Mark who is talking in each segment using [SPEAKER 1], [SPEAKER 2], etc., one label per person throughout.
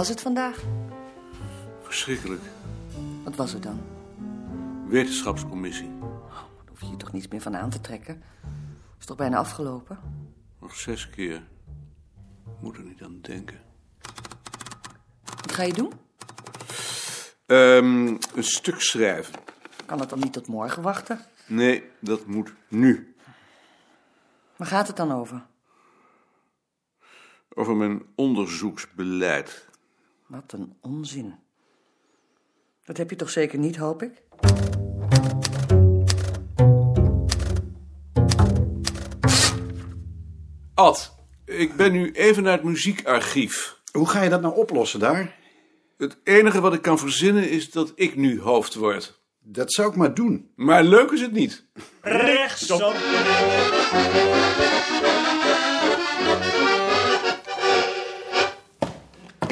[SPEAKER 1] was het vandaag?
[SPEAKER 2] Verschrikkelijk.
[SPEAKER 1] Wat was het dan?
[SPEAKER 2] Wetenschapscommissie.
[SPEAKER 1] Daar hoef je je toch niets meer van aan te trekken? Is toch bijna afgelopen?
[SPEAKER 2] Nog zes keer. Moet er niet aan denken.
[SPEAKER 1] Wat ga je doen?
[SPEAKER 2] Ehm, een stuk schrijven.
[SPEAKER 1] Kan het dan niet tot morgen wachten?
[SPEAKER 2] Nee, dat moet nu.
[SPEAKER 1] Waar gaat het dan over?
[SPEAKER 2] Over mijn onderzoeksbeleid.
[SPEAKER 1] Wat een onzin. Dat heb je toch zeker niet, hoop ik?
[SPEAKER 2] Ad, ik ben nu even naar het muziekarchief.
[SPEAKER 3] Hoe ga je dat nou oplossen daar?
[SPEAKER 2] Het enige wat ik kan verzinnen is dat ik nu hoofd word.
[SPEAKER 3] Dat zou ik maar doen.
[SPEAKER 2] Maar leuk is het niet.
[SPEAKER 4] Rechtsom.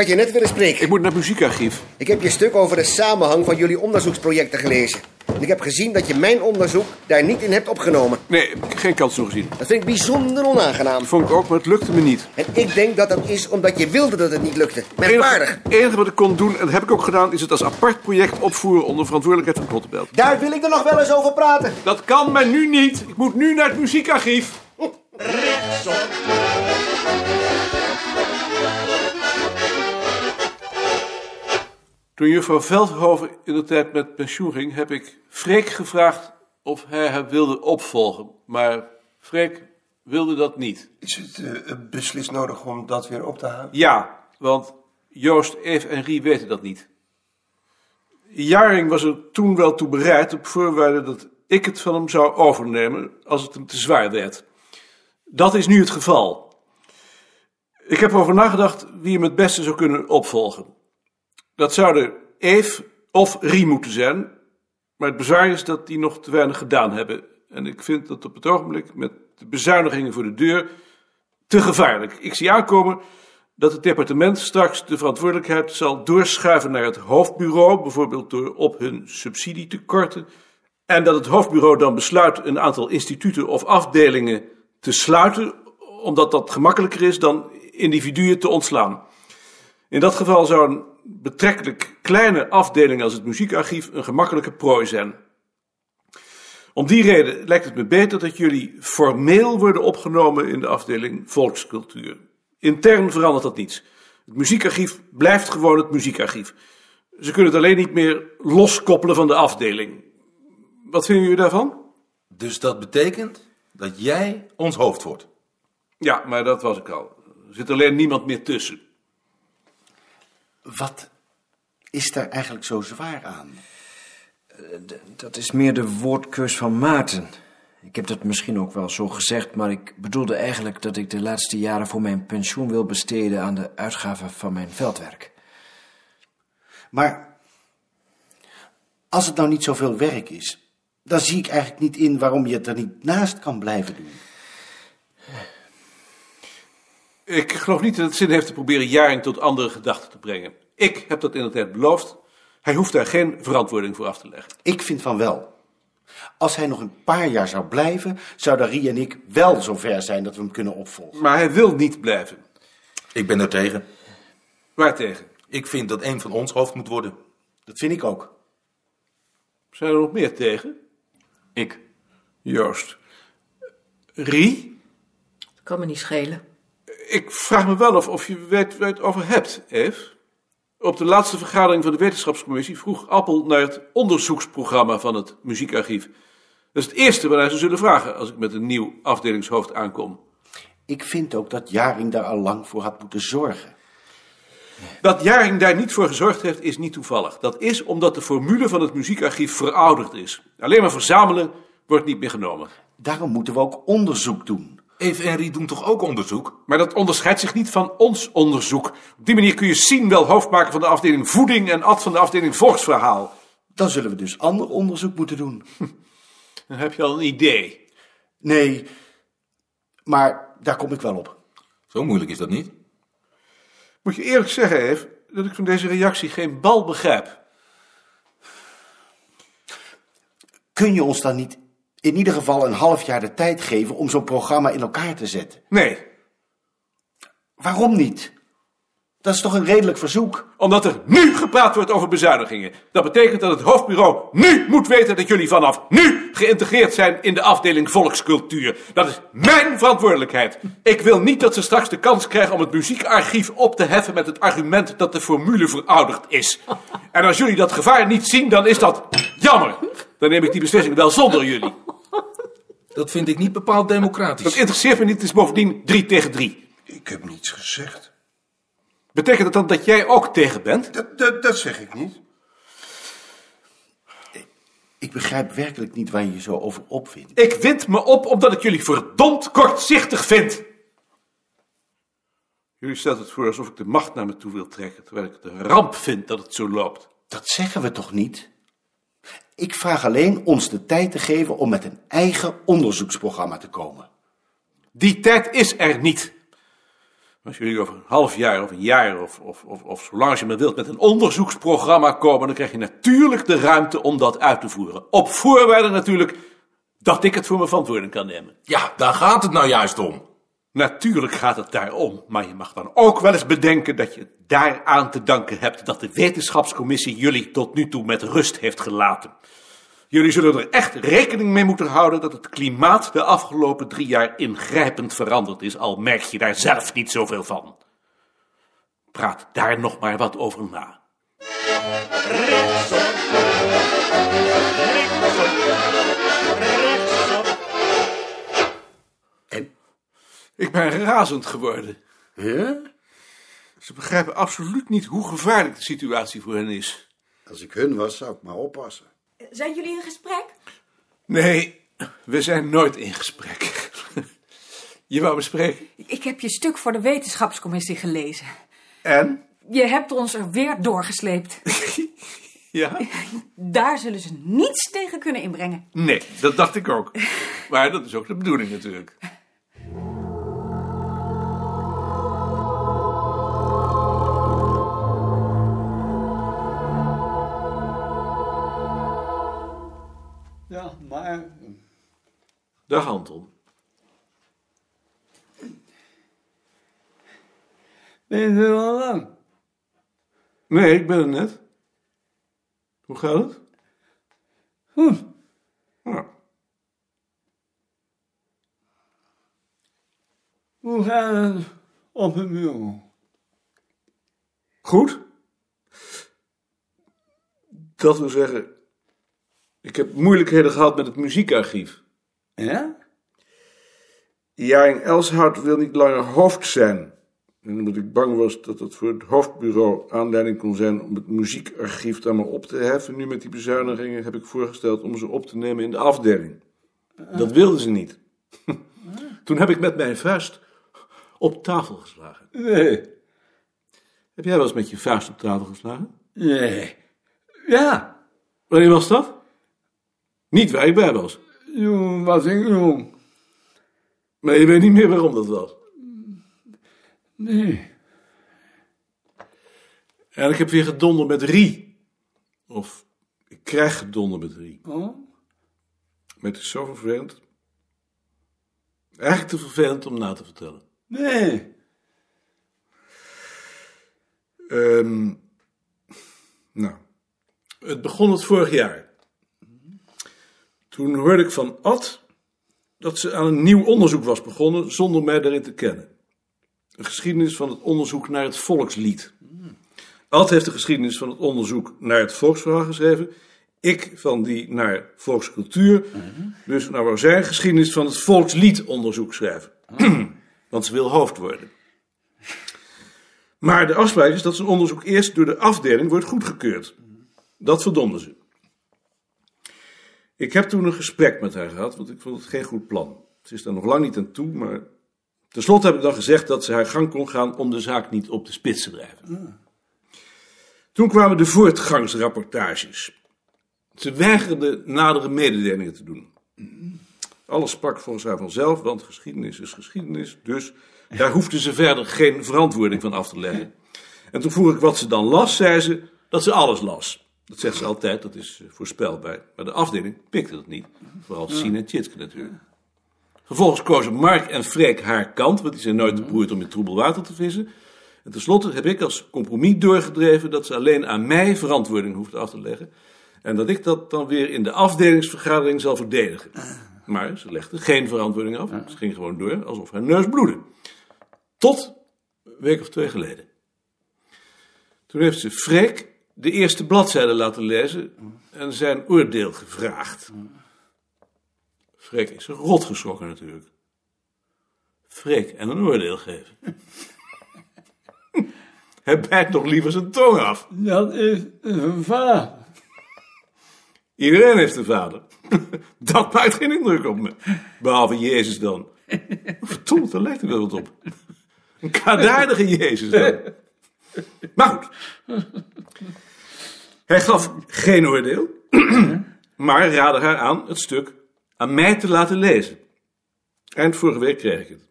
[SPEAKER 5] Had je net willen spreken.
[SPEAKER 2] Ik moet naar het muziekarchief.
[SPEAKER 5] Ik heb je stuk over de samenhang van jullie onderzoeksprojecten gelezen. En ik heb gezien dat je mijn onderzoek daar niet in hebt opgenomen.
[SPEAKER 2] Nee, heb ik geen kans nog gezien.
[SPEAKER 5] Dat vind ik bijzonder onaangenaam.
[SPEAKER 2] Dat vond ik ook, maar het lukte me niet.
[SPEAKER 5] En ik denk dat dat is omdat je wilde dat het niet lukte. Merkwaardig.
[SPEAKER 2] het enige wat ik kon doen, en dat heb ik ook gedaan, is het als apart project opvoeren onder verantwoordelijkheid van Klottenbelt.
[SPEAKER 5] Daar wil ik er nog wel eens over praten.
[SPEAKER 2] Dat kan maar nu niet. Ik moet nu naar het muziekarchief.
[SPEAKER 4] Rechtsom.
[SPEAKER 2] Toen juffrouw Veldhoven in de tijd met pensioen ging, heb ik Freek gevraagd of hij haar wilde opvolgen. Maar Freek wilde dat niet.
[SPEAKER 6] Is het eh, beslist nodig om dat weer op te halen?
[SPEAKER 2] Ja, want Joost, Eve en Rie weten dat niet. Jaring was er toen wel toe bereid op voorwaarde dat ik het van hem zou overnemen als het hem te zwaar werd. Dat is nu het geval. Ik heb erover nagedacht wie hem het beste zou kunnen opvolgen. Dat zouden Eve of Rie moeten zijn, maar het bezwaar is dat die nog te weinig gedaan hebben. En ik vind dat op het ogenblik met de bezuinigingen voor de deur te gevaarlijk. Ik zie aankomen dat het departement straks de verantwoordelijkheid zal doorschuiven naar het hoofdbureau, bijvoorbeeld door op hun subsidie te korten. En dat het hoofdbureau dan besluit een aantal instituten of afdelingen te sluiten, omdat dat gemakkelijker is dan individuen te ontslaan. In dat geval zou een betrekkelijk kleine afdeling als het muziekarchief een gemakkelijke prooi zijn. Om die reden lijkt het me beter dat jullie formeel worden opgenomen in de afdeling volkscultuur. Intern verandert dat niets. Het muziekarchief blijft gewoon het muziekarchief. Ze kunnen het alleen niet meer loskoppelen van de afdeling. Wat vinden jullie daarvan?
[SPEAKER 7] Dus dat betekent dat jij ons hoofd wordt.
[SPEAKER 2] Ja, maar dat was ik al. Er zit alleen niemand meer tussen.
[SPEAKER 3] Wat is daar eigenlijk zo zwaar aan?
[SPEAKER 8] Dat is meer de woordkeus van Maarten. Ik heb dat misschien ook wel zo gezegd, maar ik bedoelde eigenlijk dat ik de laatste jaren voor mijn pensioen wil besteden aan de uitgave van mijn veldwerk.
[SPEAKER 3] Maar als het nou niet zoveel werk is, dan zie ik eigenlijk niet in waarom je het er niet naast kan blijven doen.
[SPEAKER 2] Ik geloof niet dat het zin heeft te proberen Jaring tot andere gedachten te brengen. Ik heb dat in de tijd beloofd. Hij hoeft daar geen verantwoording voor af te leggen.
[SPEAKER 3] Ik vind van wel. Als hij nog een paar jaar zou blijven, zouden Rie en ik wel zover zijn dat we hem kunnen opvolgen.
[SPEAKER 2] Maar hij wil niet blijven.
[SPEAKER 7] Ik ben er tegen.
[SPEAKER 2] Waartegen?
[SPEAKER 7] Ik vind dat een van ons hoofd moet worden.
[SPEAKER 3] Dat vind ik ook.
[SPEAKER 2] Zijn er nog meer tegen?
[SPEAKER 7] Ik.
[SPEAKER 2] Joost. Rie?
[SPEAKER 9] Kan me niet schelen.
[SPEAKER 2] Ik vraag me wel of, of je weet waar je het over hebt, Eve. Op de laatste vergadering van de wetenschapscommissie vroeg Appel naar het onderzoeksprogramma van het muziekarchief. Dat is het eerste waar hij ze zullen vragen als ik met een nieuw afdelingshoofd aankom.
[SPEAKER 3] Ik vind ook dat Jaring daar al lang voor had moeten zorgen.
[SPEAKER 2] Dat Jaring daar niet voor gezorgd heeft, is niet toevallig. Dat is omdat de formule van het muziekarchief verouderd is. Alleen maar verzamelen wordt niet meer genomen.
[SPEAKER 3] Daarom moeten we ook onderzoek doen.
[SPEAKER 7] Eve en Rie doen toch ook onderzoek?
[SPEAKER 2] Maar dat onderscheidt zich niet van ons onderzoek. Op die manier kun je Sien wel hoofd maken van de afdeling voeding en Ad van de afdeling volksverhaal.
[SPEAKER 3] Dan zullen we dus ander onderzoek moeten doen.
[SPEAKER 2] Dan heb je al een idee.
[SPEAKER 3] Nee, maar daar kom ik wel op.
[SPEAKER 7] Zo moeilijk is dat niet.
[SPEAKER 2] Moet je eerlijk zeggen, Eve, dat ik van deze reactie geen bal begrijp.
[SPEAKER 3] Kun je ons dan niet in ieder geval een half jaar de tijd geven om zo'n programma in elkaar te zetten?
[SPEAKER 2] Nee,
[SPEAKER 3] Waarom niet? Dat is toch een redelijk verzoek?
[SPEAKER 2] Omdat er nu gepraat wordt over bezuinigingen. Dat betekent dat het hoofdbureau nu moet weten dat jullie vanaf nu geïntegreerd zijn in de afdeling volkscultuur. Dat is mijn verantwoordelijkheid. Ik wil niet dat ze straks de kans krijgen om het muziekarchief op te heffen met het argument dat de formule verouderd is. En als jullie dat gevaar niet zien, dan is dat jammer. Dan neem ik die beslissing wel zonder jullie.
[SPEAKER 7] Dat vind ik niet bepaald democratisch.
[SPEAKER 2] Dat interesseert me niet, het is bovendien drie tegen drie.
[SPEAKER 6] Ik heb niets gezegd.
[SPEAKER 2] Betekent dat dan dat jij ook tegen bent?
[SPEAKER 6] Dat, dat, dat zeg ik niet.
[SPEAKER 3] Ik begrijp werkelijk niet waar je je zo over opvindt.
[SPEAKER 2] Ik wind me op omdat ik jullie verdomd kortzichtig vind. Jullie stelt het voor alsof ik de macht naar me toe wil trekken, terwijl ik het een ramp vind dat het zo loopt.
[SPEAKER 3] Dat zeggen we toch niet? Ik vraag alleen ons de tijd te geven om met een eigen onderzoeksprogramma te komen.
[SPEAKER 2] Die tijd is er niet. Als jullie over een half jaar of een jaar of, of, of, of zolang als je maar wilt met een onderzoeksprogramma komen, dan krijg je natuurlijk de ruimte om dat uit te voeren. Op voorwaarde natuurlijk dat ik het voor mijn verantwoording kan nemen.
[SPEAKER 7] Ja, daar gaat het nou juist om.
[SPEAKER 2] Natuurlijk gaat het daarom, maar je mag dan ook wel eens bedenken dat je het daaraan te danken hebt dat de wetenschapscommissie jullie tot nu toe met rust heeft gelaten. Jullie zullen er echt rekening mee moeten houden dat het klimaat de afgelopen drie jaar ingrijpend veranderd is, al merk je daar zelf niet zoveel van. Praat daar nog maar wat over na. Ik ben razend geworden.
[SPEAKER 3] Ja?
[SPEAKER 2] Ze begrijpen absoluut niet hoe gevaarlijk de situatie voor hen is.
[SPEAKER 10] Als ik hun was, zou ik maar oppassen.
[SPEAKER 9] Zijn jullie in gesprek?
[SPEAKER 2] Nee, we zijn nooit in gesprek. Je wou me spreken?
[SPEAKER 11] Ik heb je stuk voor de wetenschapscommissie gelezen.
[SPEAKER 2] En?
[SPEAKER 11] Je hebt ons er weer doorgesleept.
[SPEAKER 2] Ja?
[SPEAKER 11] Daar zullen ze niets tegen kunnen inbrengen.
[SPEAKER 2] Nee, dat dacht ik ook. Maar dat is ook de bedoeling natuurlijk. Dag Anton.
[SPEAKER 12] Ben je er al lang?
[SPEAKER 2] Nee, ik ben er net. Hoe gaat het?
[SPEAKER 12] Goed. Hoe gaat het op het bureau?
[SPEAKER 2] goed. Dat wil zeggen, ik heb moeilijkheden gehad met het muziekarchief.
[SPEAKER 12] Ja?
[SPEAKER 2] Jaring Elshout wil niet langer hoofd zijn. En omdat ik bang was dat het voor het hoofdbureau aanleiding kon zijn om het muziekarchief dan maar op te heffen, nu met die bezuinigingen, heb ik voorgesteld om ze op te nemen in de afdeling. Dat wilden ze niet. Toen heb ik met mijn vuist op tafel geslagen.
[SPEAKER 12] Nee.
[SPEAKER 2] Heb jij wel eens met je vuist op tafel geslagen?
[SPEAKER 12] Nee. Ja.
[SPEAKER 2] Wanneer was dat? Niet waar ik bij was.
[SPEAKER 12] Toen was ik jong.
[SPEAKER 2] Maar je weet niet meer waarom dat was.
[SPEAKER 12] Nee.
[SPEAKER 2] En ik heb weer gedonder met Rie. Of ik krijg gedonder met Rie.
[SPEAKER 12] Oh?
[SPEAKER 2] Maar het is zo vervelend. Eigenlijk te vervelend om na te vertellen.
[SPEAKER 12] Nee.
[SPEAKER 2] Ehm, nou, het begon het vorig jaar. Toen hoorde ik van Ad dat ze aan een nieuw onderzoek was begonnen zonder mij daarin te kennen. Een geschiedenis van het onderzoek naar het volkslied. Ad heeft de geschiedenis van het onderzoek naar het volksverhaal geschreven. Ik van die naar volkscultuur. Dus nou wou zij geschiedenis van het volksliedonderzoek schrijven. Want ze wil hoofd worden. Maar de afspraak is dat zijn onderzoek eerst door de afdeling wordt goedgekeurd. Dat verdomden ze. Ik heb toen een gesprek met haar gehad, want ik vond het geen goed plan. Ze is daar nog lang niet aan toe, maar tenslotte heb ik dan gezegd dat ze haar gang kon gaan om de zaak niet op de spits te drijven. Toen kwamen de voortgangsrapportages. Ze weigerde nadere mededelingen te doen. Alles sprak volgens haar vanzelf, want geschiedenis is geschiedenis, dus daar hoefde ze verder geen verantwoording van af te leggen. En toen vroeg ik wat ze dan las, zei ze dat ze alles las. Dat zegt ze altijd, dat is eh, voorspelbaar. Maar de afdeling pikte dat niet. Vooral Sien en Tjitske natuurlijk. Vervolgens kozen Mark en Freek haar kant, want die zijn nooit beroerd om in troebel water te vissen. En tenslotte heb ik als compromis doorgedreven dat ze alleen aan mij verantwoording hoeft af te leggen. En dat ik dat dan weer in de afdelingsvergadering zal verdedigen. Maar ze legde geen verantwoording af. Ze ging gewoon door alsof haar neus bloedde. Tot een week of twee geleden. Toen heeft ze Freek de eerste bladzijde laten lezen en zijn oordeel gevraagd. Freek is rot geschrokken natuurlijk. Freek en een oordeel geven. Hij bijt nog liever zijn tong af.
[SPEAKER 12] Dat is een vader.
[SPEAKER 2] Iedereen heeft een vader. Dat maakt geen indruk op me. Behalve Jezus dan. Verdomd, daar lijkt er wel wat op. Een kwaadaardige Jezus dan. Maar goed. Hij gaf geen oordeel, maar raadde haar aan het stuk aan mij te laten lezen. Eind vorige week kreeg ik het.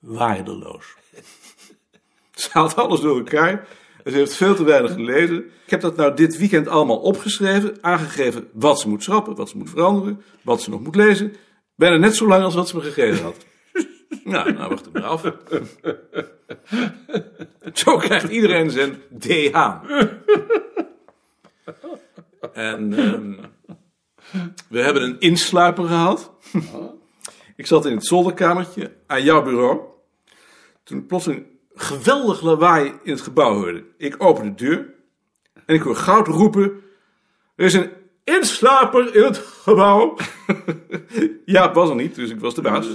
[SPEAKER 2] Waardeloos. Ze haalt alles door elkaar en ze heeft veel te weinig gelezen. Ik heb dat nou dit weekend allemaal opgeschreven, aangegeven wat ze moet schrappen, wat ze moet veranderen, wat ze nog moet lezen. Bijna net zo lang als wat ze me gegeven had. Nou, nou wacht maar af. Zo krijgt iedereen zijn DH. En ehm, we hebben een insluiper gehad. Ik zat in het zolderkamertje aan jouw bureau. Toen ik plots een geweldig lawaai in het gebouw hoorde. Ik open de deur en ik hoor Goud roepen... Er is een insluiper in het gebouw. ja, het was er niet, dus ik was de baas.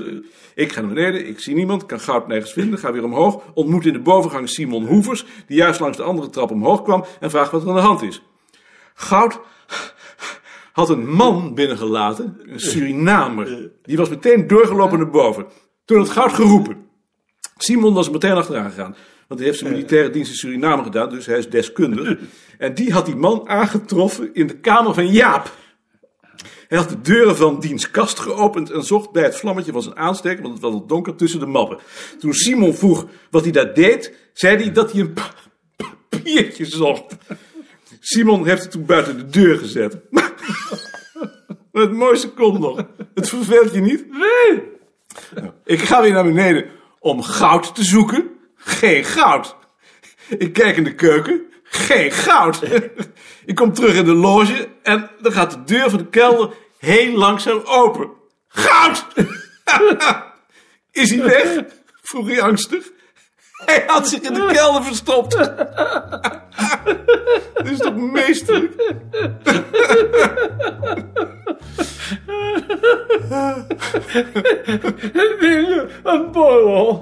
[SPEAKER 2] Ik ga naar beneden, ik zie niemand, kan Goud nergens vinden, ga weer omhoog. Ontmoet in de bovengang Simon Hoevers, die juist langs de andere trap omhoog kwam... en vraagt wat er aan de hand is. Goud had een man binnengelaten, een Surinamer. Die was meteen doorgelopen naar boven. Toen had Goud geroepen. Simon was er meteen achteraan gegaan. Want hij heeft zijn militaire dienst in Suriname gedaan, dus hij is deskundig. En die had die man aangetroffen in de kamer van Jaap. Hij had de deuren van diens kast geopend en zocht bij het vlammetje van zijn aansteker, want het was al donker, tussen de mappen. Toen Simon vroeg wat hij daar deed, zei hij dat hij een pa- papiertje zocht. Simon heeft het toen buiten de deur gezet. Maar het mooiste komt nog. Het verveelt je niet? Nee. Ik ga weer naar beneden om goud te zoeken. Geen goud. Ik kijk in de keuken. Geen goud. Ik kom terug in de loge en dan gaat de deur van de kelder heel langzaam open. Goud! Is hij weg? Vroeg hij angstig. Hij had zich in de kelder verstopt. Dit is toch meesterlijk?
[SPEAKER 12] Een borrel.